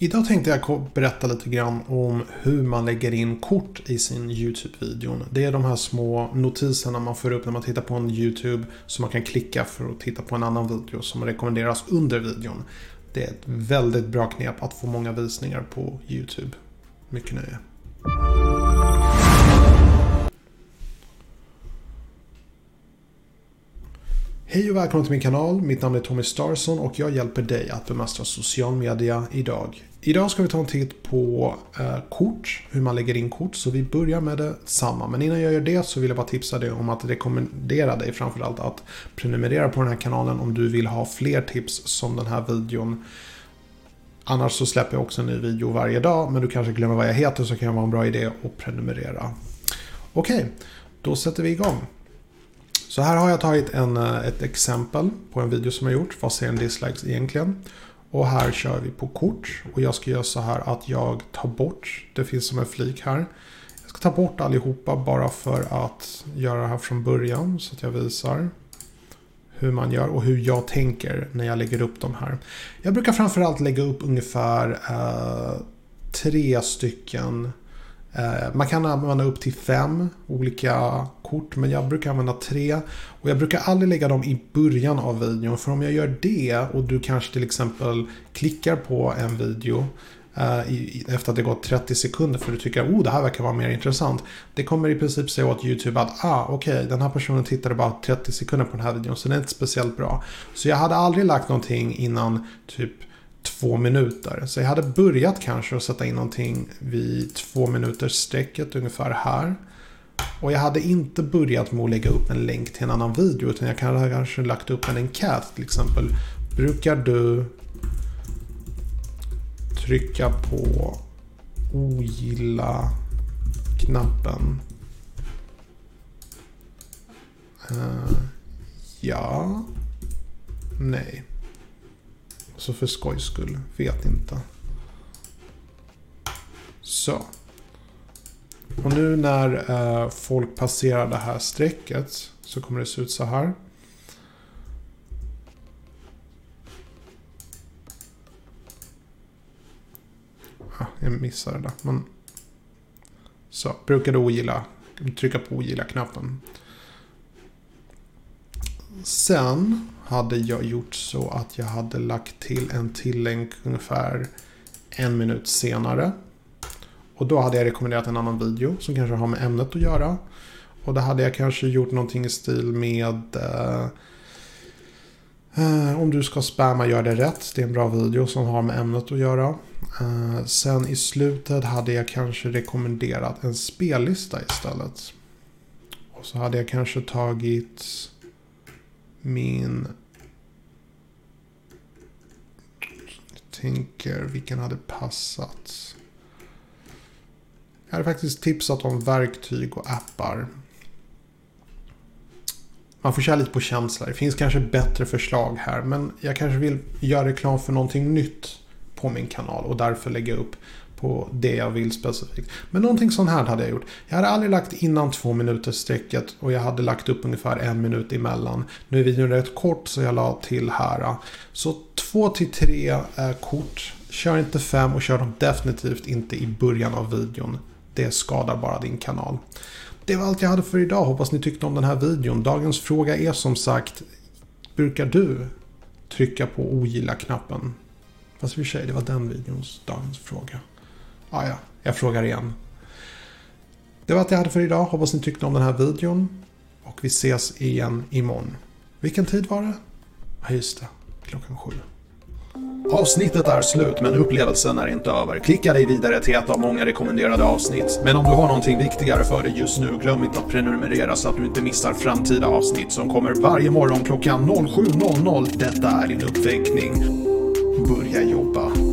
Idag tänkte jag berätta lite grann om hur man lägger in kort i sin YouTube-video. Det är de här små notiserna man får upp när man tittar på en YouTube som man kan klicka för att titta på en annan video som rekommenderas under videon. Det är ett väldigt bra knep att få många visningar på YouTube. Mycket nöje. Hej och välkommen till min kanal. Mitt namn är Tommy Starson och jag hjälper dig att bemästra social media idag. Idag ska vi ta en titt på eh, kort, hur man lägger in kort. Så vi börjar med det samma. Men innan jag gör det så vill jag bara tipsa dig om att rekommendera dig framförallt att prenumerera på den här kanalen om du vill ha fler tips som den här videon. Annars så släpper jag också en ny video varje dag men du kanske glömmer vad jag heter så kan det vara en bra idé att prenumerera. Okej, då sätter vi igång. Så här har jag tagit en, eh, ett exempel på en video som jag gjort. Vad säger en dislikes egentligen? Och här kör vi på kort. Och jag ska göra så här att jag tar bort, det finns som en flik här. Jag ska ta bort allihopa bara för att göra det här från början. Så att jag visar hur man gör och hur jag tänker när jag lägger upp de här. Jag brukar framförallt lägga upp ungefär eh, tre stycken Eh, Eh, man kan använda upp till fem olika kort men jag brukar använda tre. Och jag brukar aldrig lägga dem i början av videon för om jag gör det och du kanske till exempel klickar på en video eh, efter att det gått 30 sekunder för du tycker att oh, det här verkar vara mer intressant. Det kommer i princip säga åt YouTube att ah, okej, okay, den här personen tittade bara 30 sekunder på den här videon så den är inte speciellt bra. Så jag hade aldrig lagt någonting innan typ två minuter. Så jag hade börjat kanske att sätta in någonting vid två minuters strecket ungefär här. Och jag hade inte börjat med att lägga upp en länk till en annan video utan jag hade kanske lagt upp en enkät till exempel. Brukar du trycka på ogilla-knappen? Uh, eh, ja. Nej. Så för skojs skull, vet inte. Så. Och nu när eh, folk passerar det här strecket så kommer det se ut så här. Ah, jag missade det. Men... Så, brukar du ogilla, trycka på ogilla-knappen. Sen hade jag gjort så att jag hade lagt till en till länk ungefär en minut senare. Och då hade jag rekommenderat en annan video som kanske har med ämnet att göra. Och då hade jag kanske gjort någonting i stil med eh, eh, om du ska spamma, gör det rätt. Det är en bra video som har med ämnet att göra. Eh, sen i slutet hade jag kanske rekommenderat en spellista istället. Och så hade jag kanske tagit min... Jag tänker vilken hade passat. Jag hade faktiskt tipsat om verktyg och appar. Man får köra lite på känsla. Det finns kanske bättre förslag här. Men jag kanske vill göra reklam för någonting nytt på min kanal. Och därför lägga upp på det jag vill specifikt. Men någonting sånt här hade jag gjort. Jag hade aldrig lagt innan två minuter strecket och jag hade lagt upp ungefär en minut emellan. Nu är videon rätt kort så jag la till här. Så två till tre kort. Kör inte fem och kör dem definitivt inte i början av videon. Det skadar bara din kanal. Det var allt jag hade för idag. Hoppas ni tyckte om den här videon. Dagens fråga är som sagt. Brukar du trycka på ogilla-knappen? Fast i och för sig, det var den videons dagens fråga. Ja, ja, jag frågar igen. Det var allt jag hade för idag. Hoppas ni tyckte om den här videon. Och vi ses igen imorgon. Vilken tid var det? Ja, just det. Klockan sju. Avsnittet är slut men upplevelsen är inte över. Klicka dig vidare till ett av många rekommenderade avsnitt. Men om du har någonting viktigare för dig just nu, glöm inte att prenumerera så att du inte missar framtida avsnitt som kommer varje morgon klockan 07.00. Detta är din uppväckning. Börja jobba.